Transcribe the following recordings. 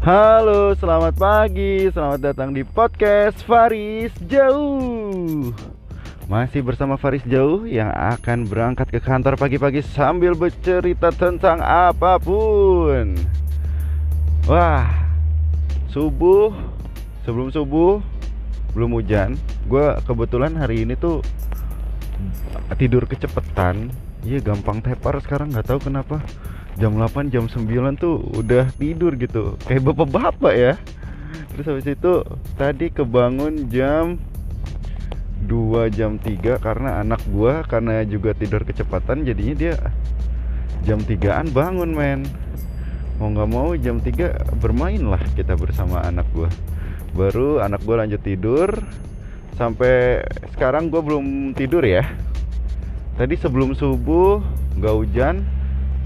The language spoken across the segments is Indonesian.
Halo, selamat pagi. Selamat datang di podcast Faris Jauh. Masih bersama Faris Jauh yang akan berangkat ke kantor pagi-pagi sambil bercerita tentang apa pun. Wah, subuh, sebelum subuh, belum hujan. Gue kebetulan hari ini tuh tidur kecepetan. Iya, gampang tepar sekarang nggak tahu kenapa jam 8 jam 9 tuh udah tidur gitu. Kayak bapak-bapak ya. Terus habis itu tadi kebangun jam 2 jam 3 karena anak gua karena juga tidur kecepatan jadinya dia jam 3an bangun men. Mau nggak mau jam 3 bermain lah kita bersama anak gua. Baru anak gua lanjut tidur. Sampai sekarang gua belum tidur ya. Tadi sebelum subuh nggak hujan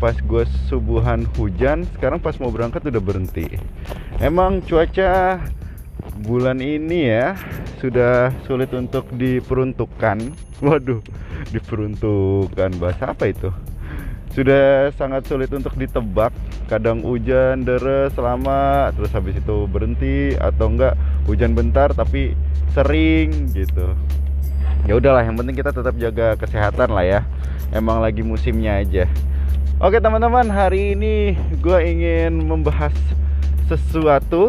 pas gue subuhan hujan sekarang pas mau berangkat udah berhenti. Emang cuaca bulan ini ya sudah sulit untuk diperuntukkan. Waduh diperuntukkan bahasa apa itu? Sudah sangat sulit untuk ditebak. Kadang hujan deres lama terus habis itu berhenti atau enggak hujan bentar tapi sering gitu. Ya udahlah yang penting kita tetap jaga kesehatan lah ya. Emang lagi musimnya aja Oke teman-teman, hari ini gue ingin membahas sesuatu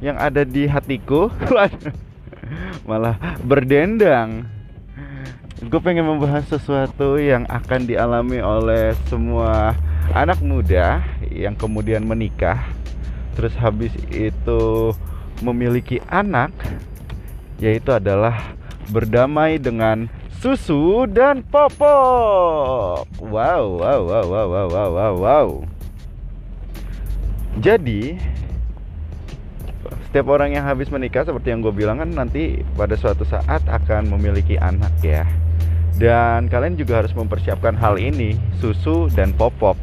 yang ada di hatiku. Malah berdendang. Gue pengen membahas sesuatu yang akan dialami oleh semua anak muda yang kemudian menikah Terus habis itu memiliki anak Yaitu adalah berdamai dengan susu dan popok. Wow, wow, wow, wow, wow, wow, wow, wow. Jadi setiap orang yang habis menikah seperti yang gue bilang kan nanti pada suatu saat akan memiliki anak ya. Dan kalian juga harus mempersiapkan hal ini, susu dan popok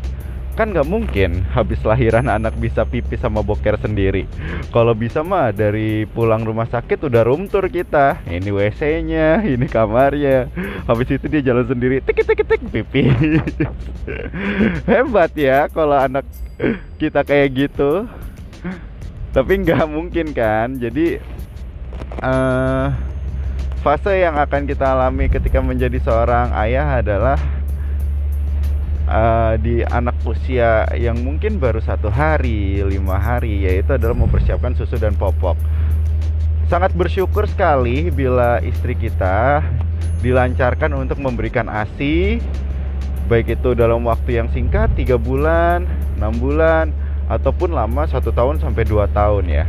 kan nggak mungkin habis lahiran anak bisa pipis sama boker sendiri. Kalau bisa mah dari pulang rumah sakit udah room tour kita. Ini WC nya ini kamarnya. Habis itu dia jalan sendiri tik tik tik pipis. Hebat ya kalau anak kita kayak gitu. Tapi nggak mungkin kan? Jadi uh, fase yang akan kita alami ketika menjadi seorang ayah adalah uh, di anak usia yang mungkin baru satu hari, lima hari, yaitu adalah mempersiapkan susu dan popok. Sangat bersyukur sekali bila istri kita dilancarkan untuk memberikan ASI, baik itu dalam waktu yang singkat, tiga bulan, enam bulan, ataupun lama satu tahun sampai dua tahun ya.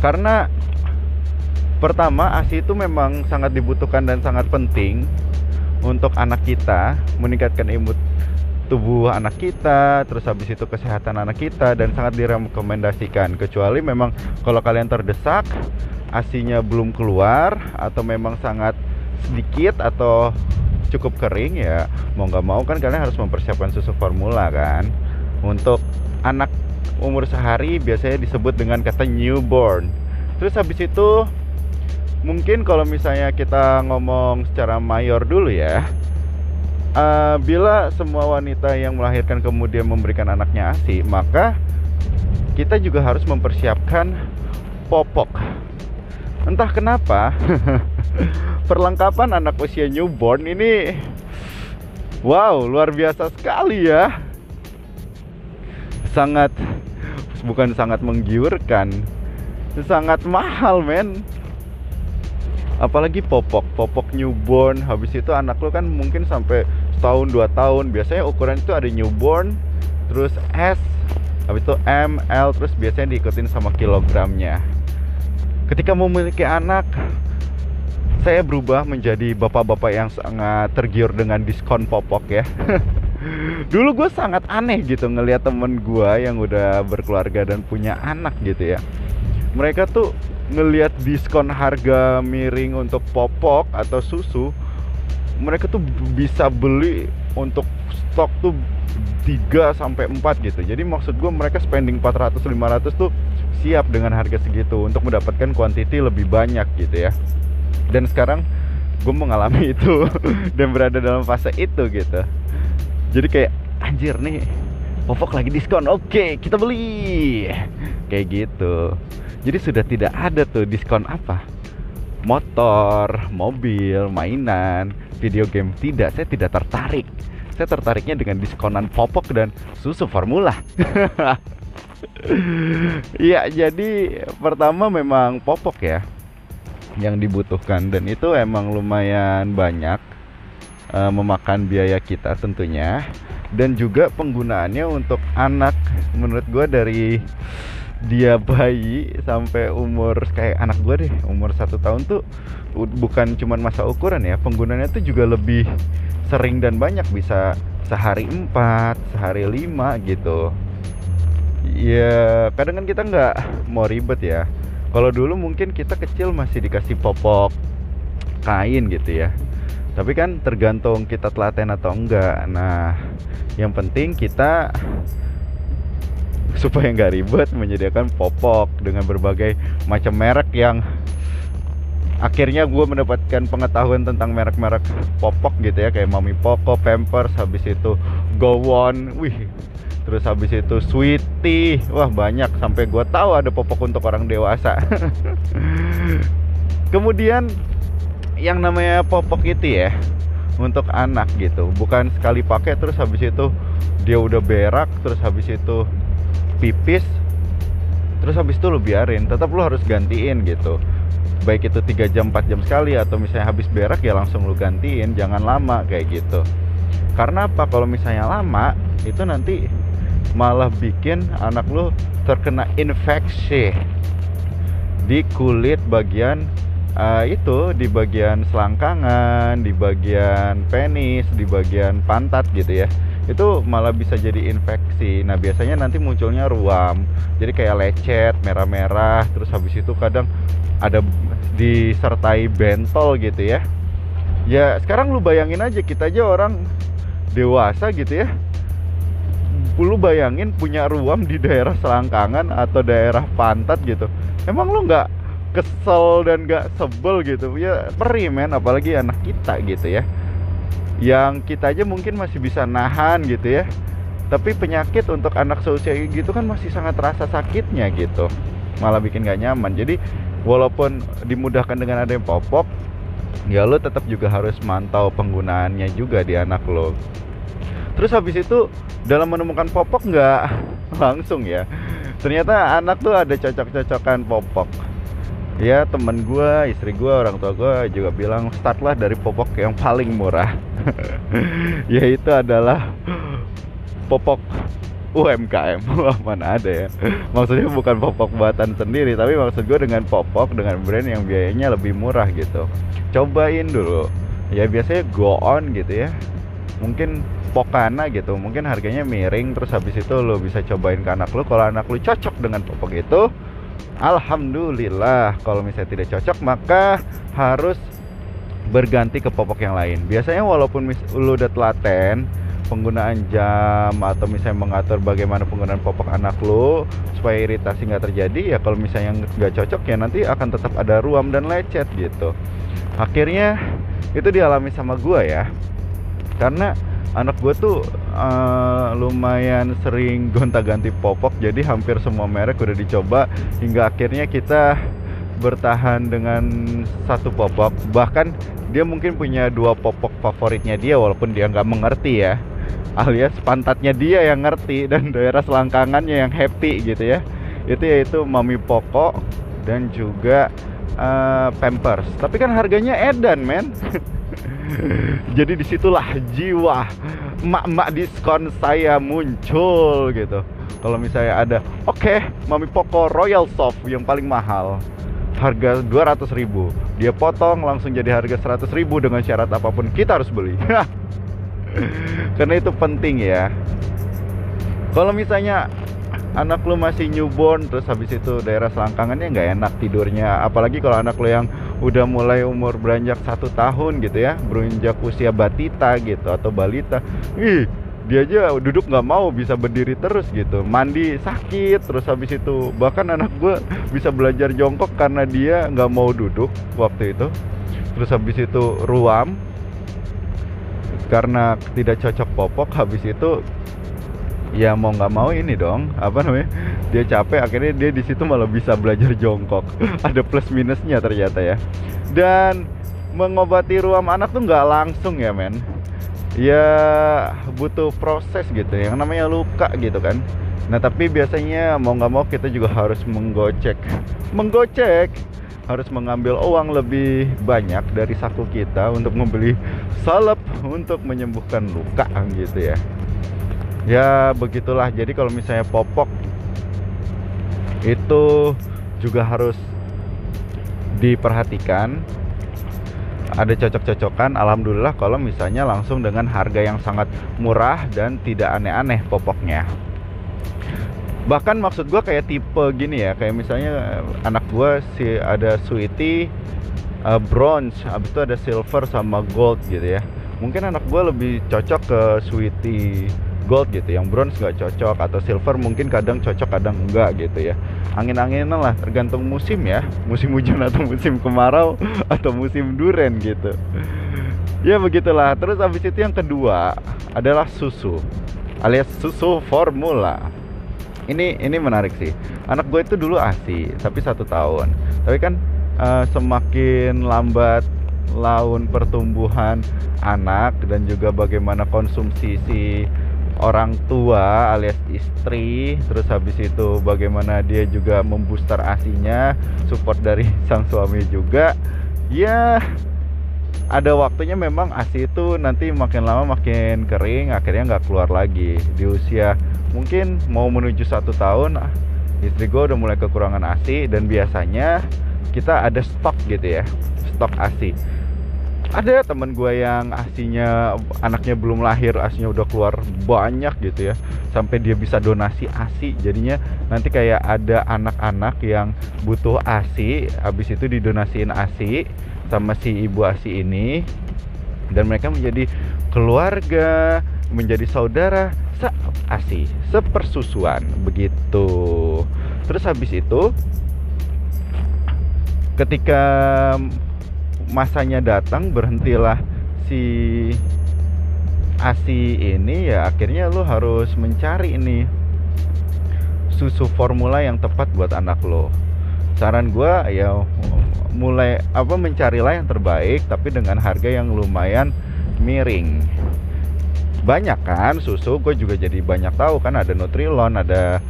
Karena pertama ASI itu memang sangat dibutuhkan dan sangat penting untuk anak kita meningkatkan imun tubuh anak kita terus habis itu kesehatan anak kita dan sangat direkomendasikan. Kecuali memang kalau kalian terdesak asinya belum keluar atau memang sangat sedikit atau cukup kering ya mau nggak mau kan kalian harus mempersiapkan susu formula kan. Untuk anak umur sehari biasanya disebut dengan kata newborn. Terus habis itu mungkin kalau misalnya kita ngomong secara mayor dulu ya uh, bila semua wanita yang melahirkan kemudian memberikan anaknya ASI maka kita juga harus mempersiapkan popok. Entah kenapa perlengkapan anak usia newborn ini wow luar biasa sekali ya. Sangat bukan sangat menggiurkan sangat mahal men apalagi popok popok newborn. Habis itu anak lo kan mungkin sampai setahun dua tahun. Biasanya ukuran itu ada newborn terus S habis itu M L terus biasanya diikutin sama kilogramnya. Ketika memiliki anak saya berubah menjadi bapak-bapak yang sangat tergiur dengan diskon popok ya. Dulu gue sangat aneh gitu ngelihat temen gue yang udah berkeluarga dan punya anak gitu ya. Mereka tuh ngelihat diskon harga miring untuk popok atau susu mereka tuh bisa beli untuk stok tuh 3 sampai 4 gitu. Jadi maksud gue mereka spending 400 500 tuh siap dengan harga segitu untuk mendapatkan kuantiti lebih banyak gitu ya. Dan sekarang gue mengalami itu dan berada dalam fase itu gitu. Jadi kayak anjir nih popok lagi diskon. Oke kita beli. Kayak gitu. Jadi sudah tidak ada tuh diskon apa? Motor mobil mainan video game tidak. Saya tidak tertarik. Saya tertariknya dengan diskonan popok dan susu formula. Iya, jadi pertama memang popok ya yang dibutuhkan. Dan itu emang lumayan banyak uh, memakan biaya kita tentunya. Dan juga penggunaannya untuk anak. Menurut gue dari dia bayi sampai umur kayak anak gue deh umur satu tahun tuh bukan cuman masa ukuran ya. Penggunaannya tuh juga lebih sering dan banyak. Bisa sehari empat sehari lima gitu. Ya kadang kan kita nggak mau ribet ya. Kalau dulu mungkin kita kecil masih dikasih popok kain gitu ya tapi kan tergantung kita telaten atau enggak. Nah yang penting kita supaya nggak ribet menyediakan popok dengan berbagai macam merek yang akhirnya gue mendapatkan pengetahuan tentang merek-merek popok gitu ya. Kayak Mami Poco, Pampers, habis itu Go One, wih terus habis itu Sweetie, wah banyak. Sampai gue tahu ada popok untuk orang dewasa. Kemudian yang namanya popok itu ya untuk anak gitu, bukan sekali pakai terus habis itu dia udah berak terus habis itu pipis terus habis itu lu biarin. Tetap lu harus gantiin gitu. Baik itu 3 jam 4 jam sekali atau misalnya habis berak ya langsung lu gantiin. Jangan lama kayak gitu. Karena apa? Kalau misalnya lama itu nanti malah bikin anak lu terkena infeksi di kulit bagian uh, itu di bagian selangkangan, di bagian penis, di bagian pantat gitu ya itu malah bisa jadi infeksi. Nah, biasanya nanti munculnya ruam. Jadi kayak lecet, merah-merah, terus habis itu kadang ada disertai bentol gitu ya. Ya, sekarang lu bayangin aja kita aja orang dewasa gitu ya. Lu bayangin punya ruam di daerah selangkangan atau daerah pantat gitu. Emang lu nggak kesel dan nggak sebel gitu? Ya perih men, apalagi anak kita gitu ya. Yang kita aja mungkin masih bisa nahan gitu ya. Tapi penyakit untuk anak seusia gitu kan masih sangat terasa sakitnya gitu. Malah bikin gak nyaman. Jadi walaupun dimudahkan dengan ada yang popok ya lo tetap juga harus mantau penggunaannya juga di anak lo. Terus habis itu dalam menemukan popok nggak langsung ya. Ternyata anak tuh ada cocok-cocokan popok ya temen gue istri gue orang tua gue juga bilang startlah dari popok yang paling murah. Yaitu adalah popok UMKM Wah mana ada ya? Maksudnya bukan popok buatan sendiri Tapi maksud gue dengan popok Dengan brand yang biayanya lebih murah gitu. Cobain dulu. Ya biasanya go on gitu ya. Mungkin Pokana gitu Mungkin harganya miring Terus habis itu lo bisa cobain ke anak lo. Kalau anak lo cocok dengan popok itu Alhamdulillah kalau misalnya tidak cocok maka harus berganti ke popok yang lain. Biasanya walaupun lu udah telaten penggunaan jam atau misalnya mengatur bagaimana penggunaan popok anak lu supaya iritasi nggak terjadi ya kalau misalnya nggak cocok ya nanti akan tetap ada ruam dan lecet gitu. Akhirnya itu dialami sama gua ya. Karena anak gue tuh uh, lumayan sering gonta-ganti popok jadi hampir semua merek udah dicoba hingga akhirnya kita bertahan dengan satu popok. Bahkan dia mungkin punya dua popok favoritnya dia walaupun dia nggak mengerti ya alias pantatnya dia yang ngerti dan daerah selangkangannya yang happy gitu ya. Itu yaitu mami pokok dan juga uh, pampers. Tapi kan harganya edan men Jadi di situlah jiwa emak-emak diskon saya muncul gitu. Kalau misalnya ada, oke, okay, Mami Poco Royal Soft yang paling mahal, harga 200 ribu. Dia potong langsung jadi harga 100 ribu dengan syarat apa pun kita harus beli. Karena itu penting ya. Kalau misalnya anak lu masih newborn terus habis itu daerah selangkangannya nggak enak tidurnya apalagi kalau anak lu yang udah mulai umur beranjak satu tahun gitu ya beranjak usia batita gitu atau balita ih dia aja duduk nggak mau bisa berdiri terus gitu mandi sakit terus habis itu. Bahkan anak gue bisa belajar jongkok karena dia nggak mau duduk waktu itu. Terus habis itu ruam karena tidak cocok popok habis itu ya mau nggak mau ini dong. Apa namanya? Dia capek akhirnya dia di situ malah bisa belajar jongkok. Ada plus minusnya ternyata ya. Dan mengobati ruam anak tuh nggak langsung ya men. Ya butuh proses gitu. Yang namanya luka gitu kan. Nah tapi biasanya mau nggak mau kita juga harus menggocek. Menggocek harus mengambil uang lebih banyak dari saku kita untuk membeli salep untuk menyembuhkan luka gitu ya ya begitulah. Jadi kalau misalnya popok itu juga harus diperhatikan. Ada cocok-cocokan alhamdulillah kalau misalnya langsung dengan harga yang sangat murah dan tidak aneh-aneh popoknya. Bahkan maksud gue kayak tipe gini ya kayak misalnya anak gue si ada sweetie uh, bronze habis itu ada silver sama gold gitu ya. Mungkin anak gue lebih cocok ke sweetie gold gitu yang bronze nggak cocok atau silver mungkin kadang cocok kadang enggak gitu ya. Angin-anginan lah tergantung musim ya. Musim hujan atau musim kemarau atau musim duren gitu. Ya begitulah. Terus habis itu yang kedua adalah susu alias susu formula. Ini ini menarik sih. Anak gue itu dulu asi tapi satu tahun. Tapi kan uh, semakin lambat laun pertumbuhan anak dan juga bagaimana konsumsi si orang tua alias istri terus habis itu bagaimana dia juga membooster asinya support dari sang suami juga. Ya ada waktunya memang asi itu nanti makin lama makin kering akhirnya nggak keluar lagi. Di usia mungkin mau menuju satu tahun istri gue udah mulai kekurangan asi dan biasanya kita ada stok gitu ya stok asi ada temen gue yang asinya anaknya belum lahir asinya udah keluar banyak gitu ya. Sampai dia bisa donasi asi jadinya nanti kayak ada anak-anak yang butuh asi habis itu didonasiin asi sama si ibu asi ini. Dan mereka menjadi keluarga menjadi saudara se asi sepersusuan begitu. Terus habis itu ketika masanya datang berhentilah si ASI ini ya akhirnya lo harus mencari ini susu formula yang tepat buat anak lo. Saran gue ya mulai apa mencarilah yang terbaik tapi dengan harga yang lumayan miring. Banyak kan susu gue juga jadi banyak tahu kan ada Nutrilon ada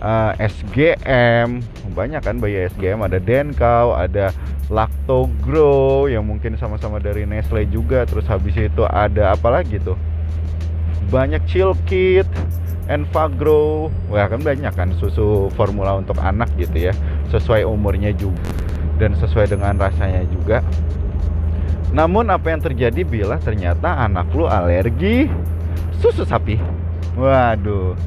uh, eh, SGM banyak kan bayi SGM ada Denkau ada Lactogro yang mungkin sama-sama dari Nestle juga. Terus habis itu ada apa lagi tuh? Banyak Chilkit Enfagrow wah kan banyak kan susu formula untuk anak gitu ya. Sesuai umurnya juga dan sesuai dengan rasanya juga. Namun apa yang terjadi bila ternyata anak lu alergi? Susu sapi. Waduh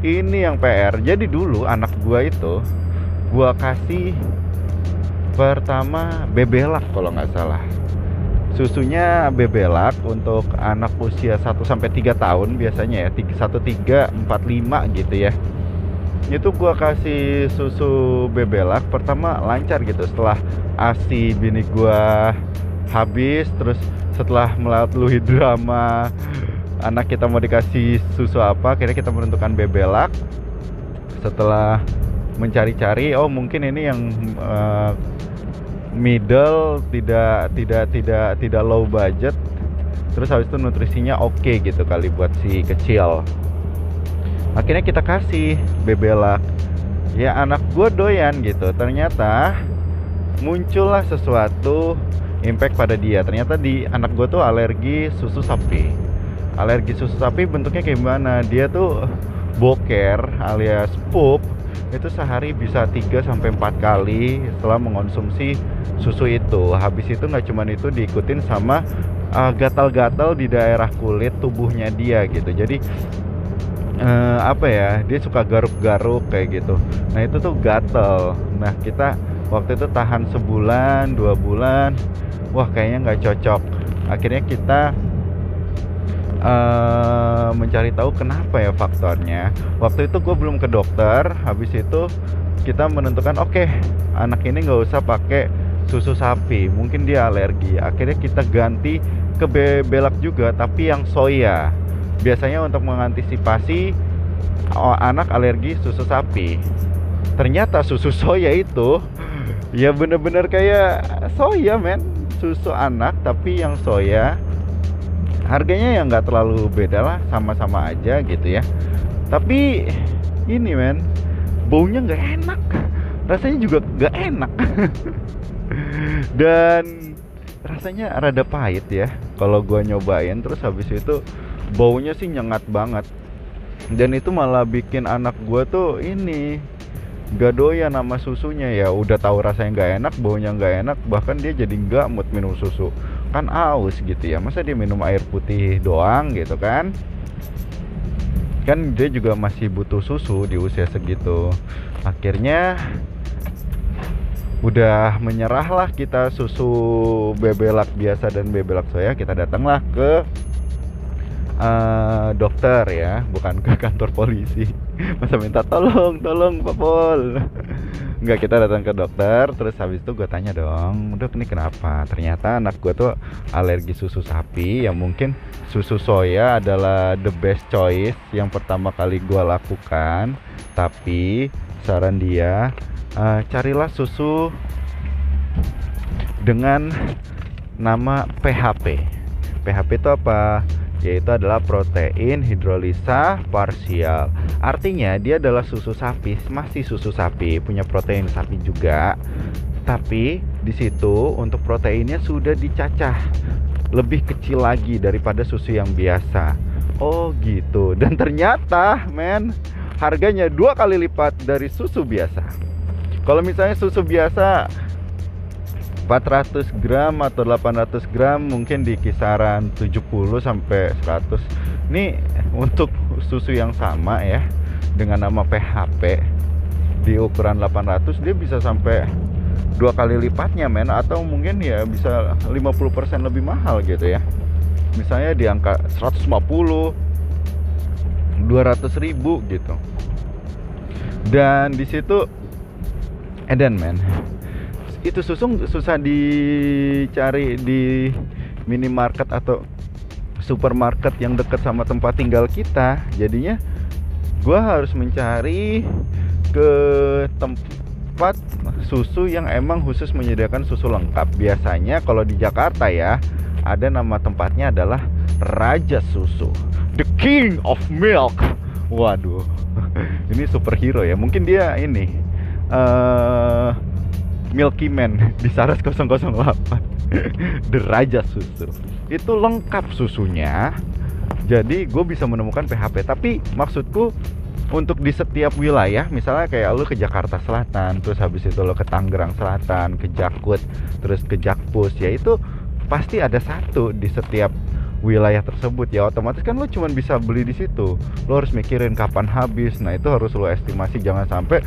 ini yang PR jadi dulu anak gua itu gua kasih pertama bebelak kalau nggak salah. Susunya bebelak untuk anak usia 1 sampai 3 tahun biasanya ya 1 3 4 5 gitu ya. Itu gua kasih susu bebelak pertama lancar gitu setelah asi bini gua habis terus setelah melalui drama anak kita mau dikasih susu apa kira kita menentukan bebelak. Setelah mencari-cari oh mungkin ini yang uh, middle tidak tidak tidak tidak low budget. Terus habis itu nutrisinya oke okay gitu kali buat si kecil. Akhirnya kita kasih bebelak. Ya anak gue doyan gitu. Ternyata muncullah sesuatu impact pada dia. Ternyata di anak gue tuh alergi susu sapi alergi susu sapi bentuknya kayak gimana dia tuh boker alias pup itu sehari bisa 3 sampai 4 kali setelah mengonsumsi susu itu. Habis itu nggak cuman itu diikutin sama uh, gatal-gatal di daerah kulit tubuhnya dia gitu. Jadi uh, apa ya? Dia suka garuk-garuk kayak gitu. Nah, itu tuh gatal. Nah, kita waktu itu tahan sebulan, dua bulan. Wah, kayaknya nggak cocok. Akhirnya kita uh, mencari tahu kenapa ya faktornya. Waktu itu gue belum ke dokter. Habis itu kita menentukan oke okay, anak ini nggak usah pakai susu sapi. Mungkin dia alergi. Akhirnya kita ganti ke bebelak juga, tapi yang soya. Biasanya untuk mengantisipasi oh, anak alergi susu sapi ternyata susu soya itu ya bener-bener kayak soya men susu anak tapi yang soya harganya ya nggak terlalu beda lah sama-sama aja gitu ya. Tapi ini men baunya nggak enak. Rasanya juga nggak enak. Dan rasanya rada pahit ya kalau gua nyobain. Terus habis itu baunya sih nyengat banget. Dan itu malah bikin anak gua tuh ini gak doyan nama susunya ya. Udah tahu rasanya nggak enak baunya nggak enak bahkan dia jadi nggak mood minum susu kan aus gitu ya. Masa dia minum air putih doang gitu kan? Kan dia juga masih butuh susu di usia segitu. Akhirnya udah menyerahlah kita susu bebelak biasa dan bebelak soya. Kita datanglah ke uh, dokter ya bukan ke kantor polisi masa minta tolong tolong Pak Pol. Enggak kita datang ke dokter terus habis itu gue tanya dong dok ini kenapa? Ternyata anak gue tuh alergi susu sapi yang mungkin susu soya adalah the best choice yang pertama kali gue lakukan. Tapi saran dia uh, carilah susu dengan nama PHP PHP itu apa yaitu adalah protein hidrolisa parsial. Artinya dia adalah susu sapi, masih susu sapi, punya protein sapi juga. Tapi di situ untuk proteinnya sudah dicacah lebih kecil lagi daripada susu yang biasa. Oh gitu. Dan ternyata, men, harganya dua kali lipat dari susu biasa. Kalau misalnya susu biasa 400 gram atau 800 gram mungkin di kisaran 70 sampai 100 ini untuk susu yang sama ya dengan nama PHP di ukuran 800 dia bisa sampai dua kali lipatnya men. Atau mungkin ya bisa 50% lebih mahal gitu ya. Misalnya di angka 150 200 ribu gitu. Dan di situ Eden men itu susu susah dicari di minimarket atau supermarket yang dekat sama tempat tinggal kita. Jadinya gue harus mencari ke tempat susu yang emang khusus menyediakan susu lengkap. Biasanya kalau di Jakarta ya ada nama tempatnya adalah Raja Susu the king of milk. Waduh ini superhero ya. Mungkin dia ini uh, Milky Man di Saras 008 Deraja susu. Itu lengkap susunya. Jadi gue bisa menemukan PHP tapi maksudku untuk di setiap wilayah misalnya kayak lu ke Jakarta Selatan terus habis itu lo ke Tangerang Selatan ke Jakut terus ke Jakpus ya itu pasti ada satu di setiap wilayah tersebut ya otomatis kan lo cuma bisa beli di situ lo harus mikirin kapan habis nah itu harus lo estimasi jangan sampai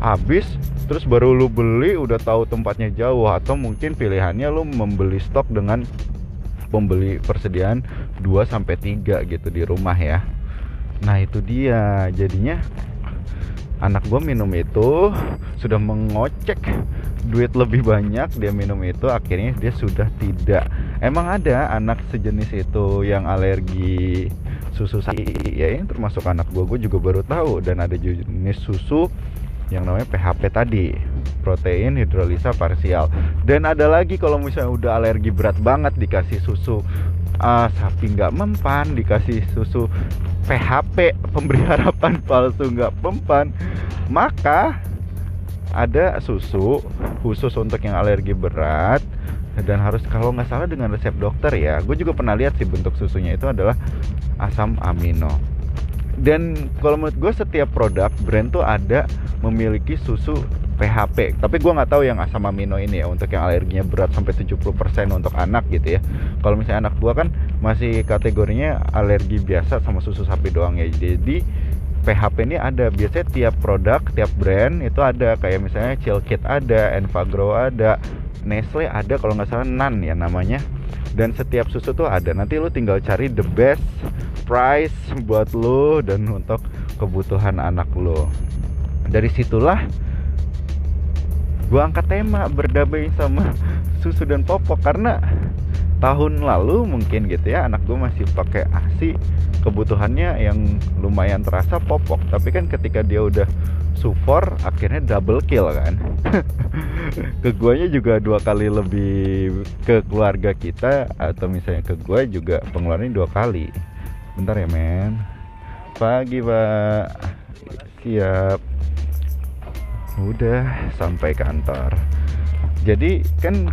habis terus baru lu beli udah tahu tempatnya jauh atau mungkin pilihannya lu membeli stok dengan pembeli persediaan 2 sampai 3 gitu di rumah ya. Nah, itu dia. Jadinya anak gue minum itu sudah mengocek duit lebih banyak dia minum itu akhirnya dia sudah tidak. Emang ada anak sejenis itu yang alergi susu sapi ya ini termasuk anak gue gue juga baru tahu. Dan ada jenis susu yang namanya PHP tadi. Protein hidrolisa parsial. Dan ada lagi kalau misalnya udah alergi berat banget dikasih susu uh, sapi nggak mempan dikasih susu PHP pemberi harapan palsu nggak mempan. Maka ada susu khusus untuk yang alergi berat dan harus kalau nggak salah dengan resep dokter ya. Gue juga pernah lihat sih bentuk susunya itu adalah asam amino. Dan kalau menurut gue setiap produk brand tuh ada memiliki susu PHP tapi gue nggak tahu yang asam amino ini ya untuk yang alerginya berat sampai 70% untuk anak gitu ya. Kalau misalnya anak gue kan masih kategorinya alergi biasa sama susu sapi doang ya. Jadi PHP ini ada. Biasanya tiap produk tiap brand itu ada. Kayak misalnya Chillkit ada Enfagrow ada Nestle ada kalau nggak salah Nan ya namanya. Dan setiap susu tuh ada. Nanti lu tinggal cari the best price buat lo dan untuk kebutuhan anak lo dari situlah gue angkat tema berdamai sama susu dan popok karena tahun lalu mungkin gitu ya anak gue masih pakai asi kebutuhannya yang lumayan terasa popok tapi kan ketika dia udah support akhirnya double kill kan. Ke guanya juga dua kali lebih ke keluarga kita atau misalnya ke gue juga pengeluarannya dua kali. Bentar ya men. Pagi pak. Siap udah sampai kantor. Jadi kan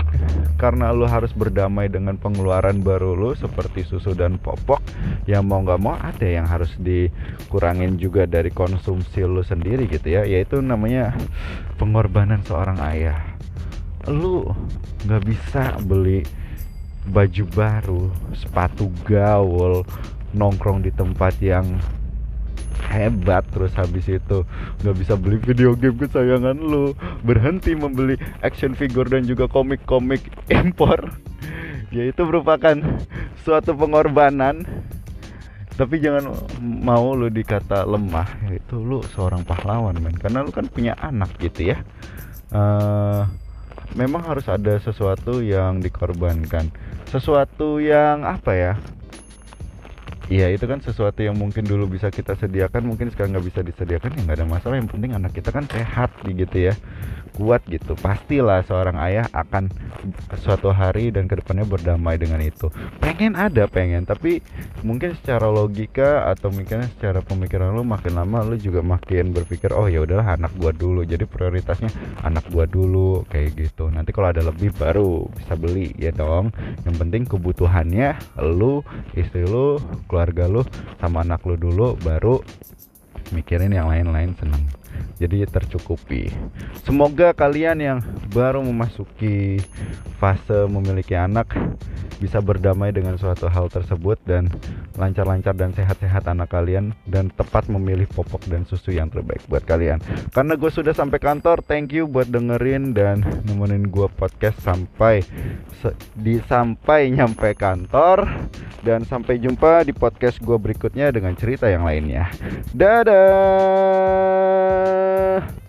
karena lu harus berdamai dengan pengeluaran baru lu seperti susu dan popok ya mau nggak mau ada yang harus dikurangin juga dari konsumsi lu sendiri gitu ya. Yaitu namanya pengorbanan seorang ayah. Lu nggak bisa beli baju baru sepatu gaul nongkrong di tempat yang hebat terus habis itu nggak bisa beli video game kesayangan lu. Berhenti membeli action figure dan juga komik-komik impor. Ya itu merupakan suatu pengorbanan. Tapi jangan mau lu dikata lemah itu lu seorang pahlawan men. Karena lu kan punya anak gitu ya. Uh, memang harus ada sesuatu yang dikorbankan. Sesuatu yang apa ya Iya itu kan sesuatu yang mungkin dulu bisa kita sediakan mungkin sekarang nggak bisa disediakan ya nggak ada masalah. Yang penting anak kita kan sehat gitu ya kuat gitu. Pastilah seorang ayah akan suatu hari dan ke depannya berdamai dengan itu. Pengen ada pengen. Tapi mungkin secara logika atau mungkin secara pemikiran lu makin lama lu juga makin berpikir oh ya udahlah anak gua dulu. Jadi prioritasnya anak gua dulu kayak gitu. Nanti kalau ada lebih baru bisa beli ya dong. Yang penting kebutuhannya lu istri lu keluarga lu sama anak lu dulu baru mikirin yang lain-lain seneng jadi tercukupi. Semoga kalian yang baru memasuki fase memiliki anak bisa berdamai dengan suatu hal tersebut dan lancar-lancar dan sehat-sehat anak kalian dan tepat memilih popok dan susu yang terbaik buat kalian. Karena gue sudah sampai kantor thank you buat dengerin dan nemenin gue podcast sampai di sampai nyampe kantor. Dan sampai jumpa di podcast gue berikutnya dengan cerita yang lainnya. Dadah 안.